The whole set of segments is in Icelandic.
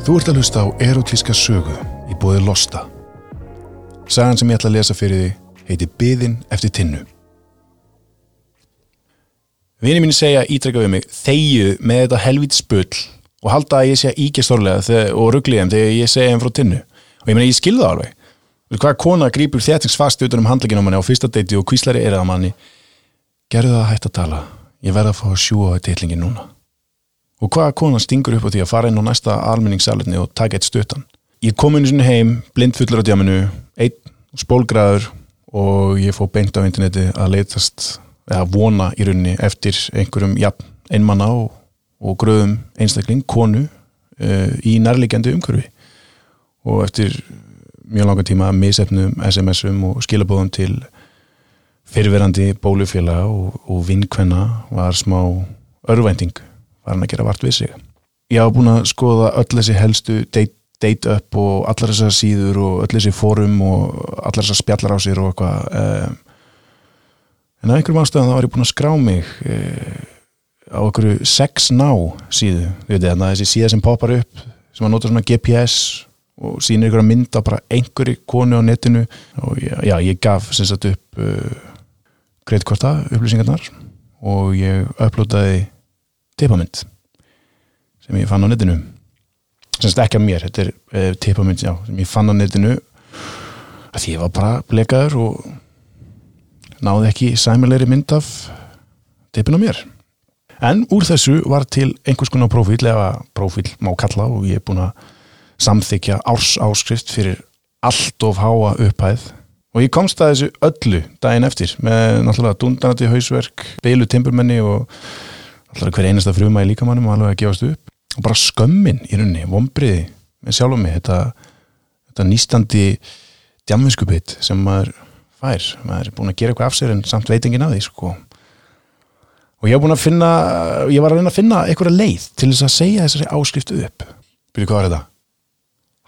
Þú ert að hlusta á erotíska sögu í bóði Losta. Sagan sem ég ætla að lesa fyrir því heiti Byðin eftir tinnu. Vini mín segja ítrekka við mig þegju með þetta helvít spull og halda að ég sé íkja stórlega og ruggli þeim þegar ég segja þeim frá tinnu. Og ég meina ég skilða alveg. Hvaða kona grýpur þéttingsfast utan um handlegin á manni á fyrsta deiti og kvíslari er það manni. Gerðu það að hægt að tala. Ég verða að fá að sjúa á deitlingin núna. Og hvaða kona stingur upp á því að fara inn á næsta almenningssaletni og taka eitt stuttan. Ég kom inn í sinni heim, blindfullur á djáminu, einn spólgraður og ég fóð beint á interneti að leytast, eða vona í rauninni eftir einhverjum, já, einmanna og, og gröðum einstakling, konu, uh, í nærlegjandi umhverfi. Og eftir mjög langa tíma misefnum, SMS-um og skilabóðum til fyrirverandi bólufélag og, og vinkvenna var smá örvænting var hann að gera vart við sig. Ég hafa búin að skoða öll þessi helstu date, date up og allar þessar síður og öll þessi fórum og allar þessar spjallar á sér og eitthvað um, en á einhverjum ástöðan þá var ég búin að skrá mig um, á einhverju sex now síðu. Veit, þessi síða sem poppar upp sem að nota svona GPS og sínir ykkur að mynda bara einhverju konu á netinu. Og já, já ég gaf sem sagt upp uh, greitkvarta upplýsingarnar. Og ég upplótaði tipamind sem ég fann á netinu. Semst ekki að mér, þetta er uh, tipamind já, sem ég fann á netinu að ég var bara blekaður og náði ekki sæmilegri mynd af tipin á mér. En úr þessu var til einhvers konar profíl eða profíl má kalla og ég er búin að samþykja árs áskrift fyrir allt of háa upphæð. Og ég komst að þessu öllu daginn eftir með náttúrulega dundanati hausverk, beilu timburmenni og alltaf hver einasta fruma í líkamannum og alveg að gefast upp og bara skömmin í rauninni, vombriði með sjálfum mig þetta, þetta nýstandi djamvinskupitt sem maður fær, maður er búin að gera eitthvað af sér en samt veitingin að því sko og ég finna ég var að reyna að finna eitthvað leið til þess að segja þessari áskriftu upp byrju hvað var þetta?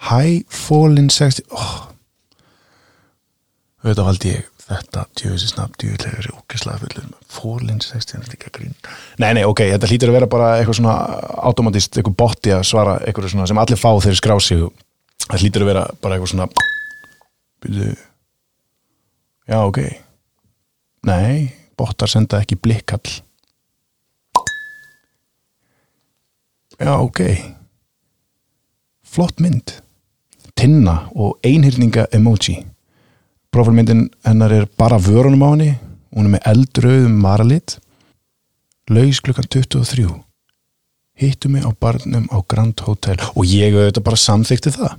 High Fallen 60 oh. auðvitað valdi ég þetta djöfisi snabb djöflegur ógeðslega fullur. Fólinn 60 nei, nei, ok, þetta hlýtur að vera bara eitthvað svona automatist, eitthvað botti að svara eitthvað svona sem allir fá þegar skrá sig. Það hlýtur að vera bara eitthvað svona byrju. Já, ok. Nei, bottar senda ekki blikkall já, ok. Flott mynd. Tinna og einhyrninga emoji Profilmyndin hennar er bara vörunum á henni, hún er með eldröðum maralit, laus klukkan 23, hittu mig á barnum á Grand Hotel. Og ég auðvitað bara samþykti það.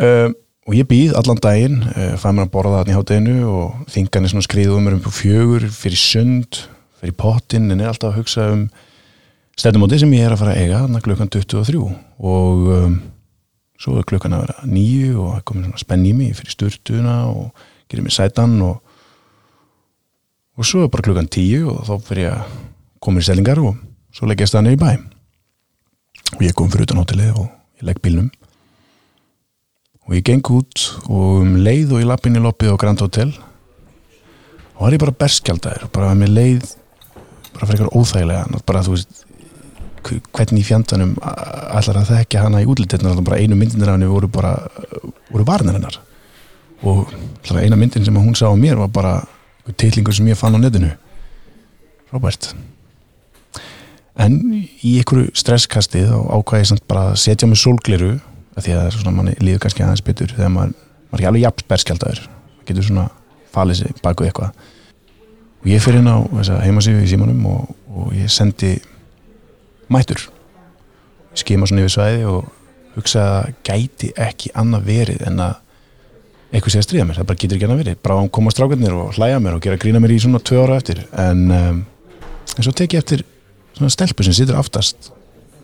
Uh, og ég býð allan daginn, uh, fæ mér að borða það í hátteginu og þingan er svona skriðuð um mér um fjögur, fyrir sund, fyrir pottin, en er alltaf að hugsa um stefnumóti sem ég er að fara að eiga, klukkan 23 og... Um, svo er klukkan að vera nýju og það komir svona spenn í mig fyrir sturtuna og gerir mig sætan og og svo er bara klukkan tíu og þá fyrir ég að koma í selingar og svo legg ég staðan í bæ. Og ég kom fyrir utan hótelið og ég legg bílnum. Og ég geng út og um leið og ég lapp inn í loppið á Grand Hotel og það er ég bara berskjaldæður bara með leið bara fyrir eitthvað óþægilega bara þú veist hvernig í fjandanum ætlar að þekka hana í útlýttirna bara einu myndinir af henni voru bara voru varnir hennar. Og eina myndin sem hún sá á mér var bara tillingur sem ég fann á netinu. Robert. En í einhverju stresskastið og ákvæði samt bara að setja mig sólgliru að því að það er svona manni líður kannski aðeins betur þegar maður, maður er ekki alveg jafn berskjaldar getur svona falið sig baku eitthvað. Og ég fyrir inn á heimasíðu í símanum og, og ég sendi mætur skima svona yfir svæði og hugsa að gæti ekki annað verið en að eitthvað sé að stríða mér, það bara getur ekki annað verið. Bara að koma strákarnir og hlæja mér og gera grína mér í svona tvö ára eftir. En, um, en svo tek ég eftir svona stelpu sem situr aftast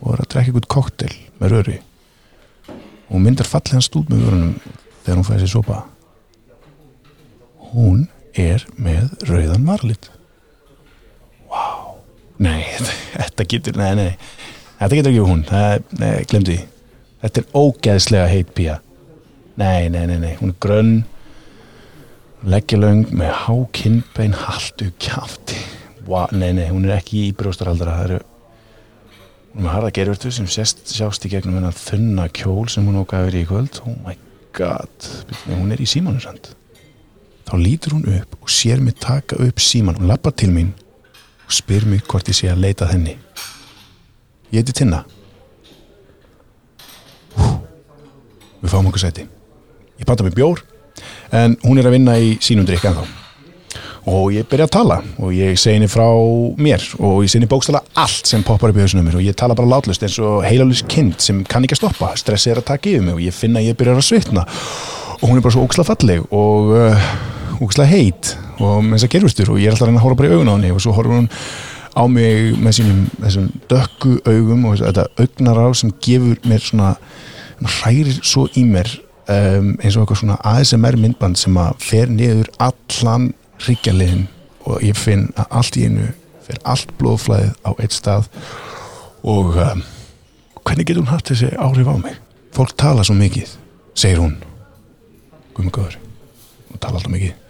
og er að drekka eitthvað koktel með röri og myndar fallið hans stúd með vörunum þegar hún fæði sér sopa. Hún er með rauðan varlit nei, þetta getur, nei, nei. Þetta getur ekki hún, það, nei, glemdi þetta er ógeðslega heit pía. Nei, nei, nei, nei, hún er grönn. Leggjalaung með há kinnbein, haldu kjátti wow, nei, nei, hún er ekki í brjóstarhaldara það eru hún er með harða gerurtu sem sést, sjást í gegnum hennar þunna kjól sem hún okkar verið í kvöld. Oh my god, Byrju, hún er í símanu sand þá lítur hún upp og sér mig taka upp síman hún lappar til mín og spyr mig hvort ég sé að leita að henni. Ég heiti Tinna. Hú. við fáum okkur sæti. Ég panta mig bjór en hún er að vinna í sínum drikk ennþá. Og ég byrja að tala og ég segi henni frá mér og ég segi henni bókstala allt sem poppar upp í hausunum mér og ég tala bara látlust eins og heilalus kind sem kann ekki að stoppa. Stressi er að taka yfir mig og ég finna að ég byrjar að svitna. Og hún er bara svo óksla falleg og uh, óksla heit og með þess að gerfustur og ég er alltaf að reyna að horfa bara í augun á henni og svo horfur hún á mig með sínum þessum dökku augum og þetta augnar á sem gefur mér svona hrærir svo í mér um, eins og eitthvað svona ASMR myndband sem að fer niður allan hryggjarliðin og ég finn að allt í einu fer allt blóðflæðið á eitt stað og um, hvernig getur hún haft þessi áhrif á mig? Fólk tala svo mikið segir hún. Guðmur Góður hún tala alltaf mikið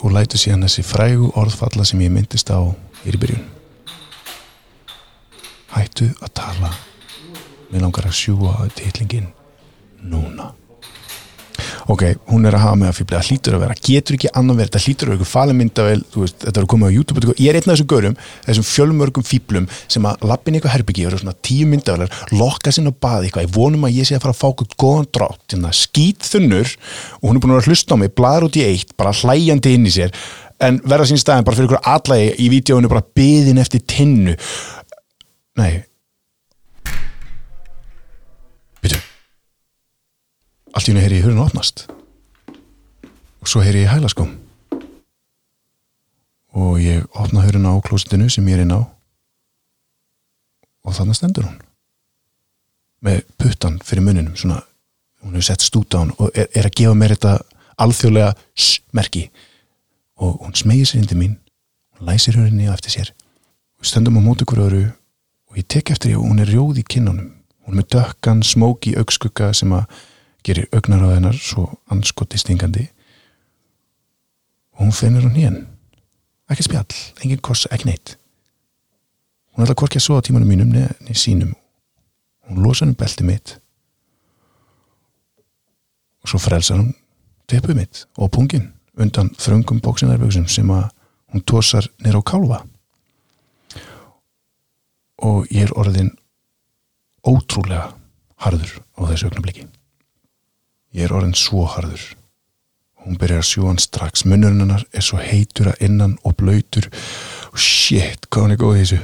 og lætur síðan þessi frægu orðfalla sem ég myndist á hér í byrjun. Hættu að tala. Mér langar að sjúa tillingin núna ok, hún er að hafa með að fýbla það hlýtur að vera, getur ekki annan verið. Það hlýtur að vera eitthvað falemyndavel þetta er að koma á YouTube, ég er einn af þessum görum þessum fjölmörgum fýblum sem að lappin eitthvað herbyggi og svona tíu myndavelar lokka sinna að baða eitthvað, ég vonum að ég sé að fara að fá eitthvað góðan drátt, hérna, skýt þunnur og hún er búin að vera að hlusta á mig, bladar út í eitt bara hlæjandi inn í sér en verða sín staðin bara fyrir allt í henni heyri ég hurinn opnast. Og svo heyri ég hælaskum og ég opna hurinn á klósitinu sem ég er inn á. Og þannig stendur hún. Með puttan fyrir muninum svona, hún hefur sett stút á hún og er, er að gefa mér þetta alþjóðlega merki. Og hún smegir sér indi mín hún læsir hurrinni á eftir sér. Og stöndum á móti hverju og ég tek eftir ég og hún er rjóð í kinnunum. Hún er með dökkan, smóki augskugga sem að gerir augnar á hennar svo anskoti stingandi. Og hún finnir hún hén. Ekki spjall, engin koss, ekki neitt. Hún ætla að svo á tímanum mínum neði sínum. Hún losa henni belti mitt. Og svo frelsar hún tepuð mitt og pungin undan þröngum bóksinarböksum sem að hún tósar nýra á kálfa. Og ég er orðin ótrúlega harður á þessu augnabliki Ég er orðin svo harður. Hún byrjar að sjú hann strax. Munnurinn hennar er svo heitur að innan og blöytur. Shit, hvað hann er góð þessu.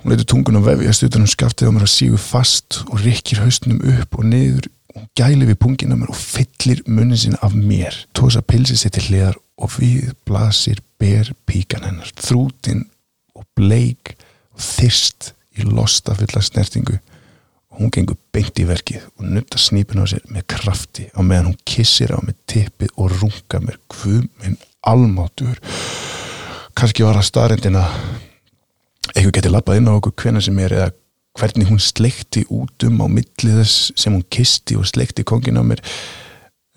Hún leitur tungun að vefjast utan um skaftið á mér að sígu fast og rikkir haustunum upp og niður. Hún gæli við pungin á mér og fyllir munnin sín af mér. Tósa pilsið sér til hliðar og við blasir ber píkan hennar. Þrútin og bleik og þyrst í losta fulla snertingu hún gengur beint í verkið og nutta snýpun á sér með krafti á meðan hún kissir á með tippið og runga mér. Hvum minn almátur. Kannski var það starrendin að eitthvað geti lappað inn á okkur hvena sem er eða hvernig hún sleikti út um á millið þess sem hún kisti og sleikti kongin á mér.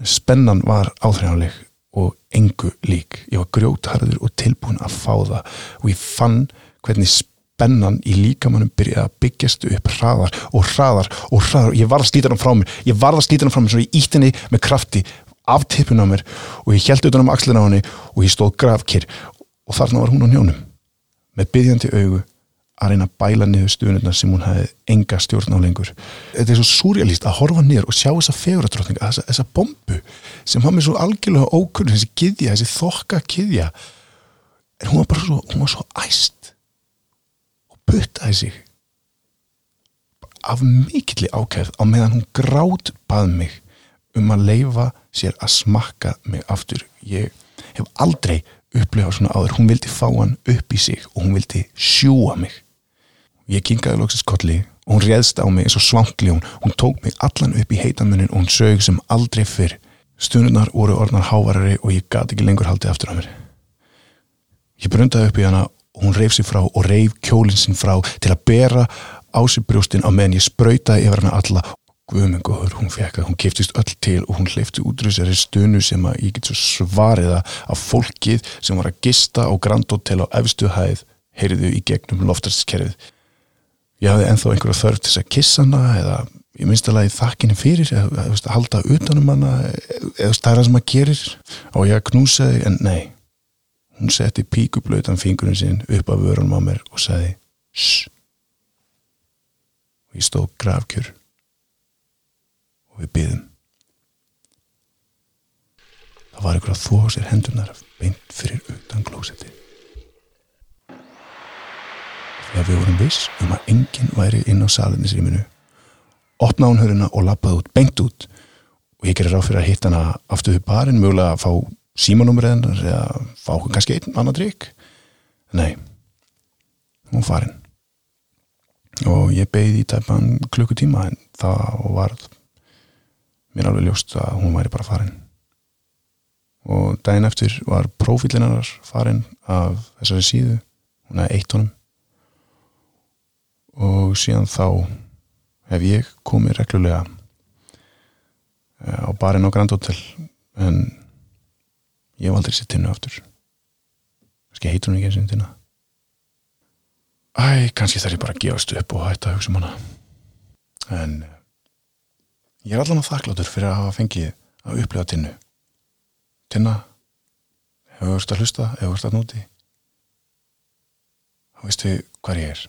Spennan var áþræðanleg og engu lík. Ég var grjótharður og tilbúin að fá það og ég fann hvernig spennan spennan í líkamannum byrjaði að byggjast upp hraðar og hraðar og hraðar. Og ég var að slíta hann frá mér. Ég var að slíta hann frá mér svo ég ítti henni með krafti af tippun á mér og ég held utan um axlina á henni og ég stóð grafkir og þarna var hún á njónum með byggjandi augu að reyna að bæla niður stuðnirna sem hún hefði enga stjórn á lengur. Þetta er svo surrealist að horfa niður og sjá þessa feguratrótninga, þessa, þessa bombu sem mér svo algjörlega ókunn þessi þessi þokka kiðja en hún var bara svo, hún var svo æst puttaði sig af mikilli ákæð á meðan hún grátt bað mig um að leifa sér að smakka mig aftur. Ég hef aldrei upplifað svona áður. Hún vildi fá hann upp í sig og hún vildi sjúa mig. Ég kingaði lóksins kolli. Og hún réðst á mig eins og svankli hún, hún tók mig allan upp í heitamunin og hún sög sem aldrei fyrr. Stundunar voru orðnar hávarari og ég gati ekki lengur haldið aftur á mér. Ég brundaði upp í hana og hún reyf sér frá og reyf kjólinn sinn frá til að bera á sér brjóstinn á meðan ég spröytaði yfir hana alla. Guðmengur, hún fekk að hún kiftist öll til og hún hleyfti útrúsari stunu sem að ég get svo svariða af fólkið sem var að gista á Grand Hotel á efstu hæð heyrðu í gegnum loftarskerfið ég hafði ennþá einhverja þörf til þess að kissa hana eða ég minnst alveg þakkinni fyrir eða, eða, eða halda utanum hana eða er það sem maður gerir. Og ég knúsaði en nei hún setti píkublautan fingurinn sinn upp af vörunum á mér og sagði shh. Og ég stóð grafkjör. Og við byðum það var ykkur að þvó á sér hendunar beint fyrir utan glósetti þegar við vorum viss um að enginn væri inn á salinnisrýminu opnaði hún höruna og lappaði út, beint út. Og ég gerir ráð fyrir að hitta hana aftur við barinn, mögulega að fá símanúmurinn eða fá okkur kannski einn annan trygg nei hún farinn og ég beigði í tæpan klukkutíma en það var mér alveg ljóst að hún væri bara farin. Og daginn eftir var profílinnar farin af þessari síðu. Hún er eitt honum. Og síðan þá hef ég komið reglulega á barinn á Grand Hotel en ég hef aldrei sett tinnu aftur. Kannski heitur hún ekki eins og tinna. Æ, kannski þarf ég bara að gefast upp og hætta að hugsa um hana. En ég er allan að þakkláttur fyrir að hafa fengið að upplega tinnu. Tinna hefur verið að hlusta, hefur verið að núti þá veistu hvað ég er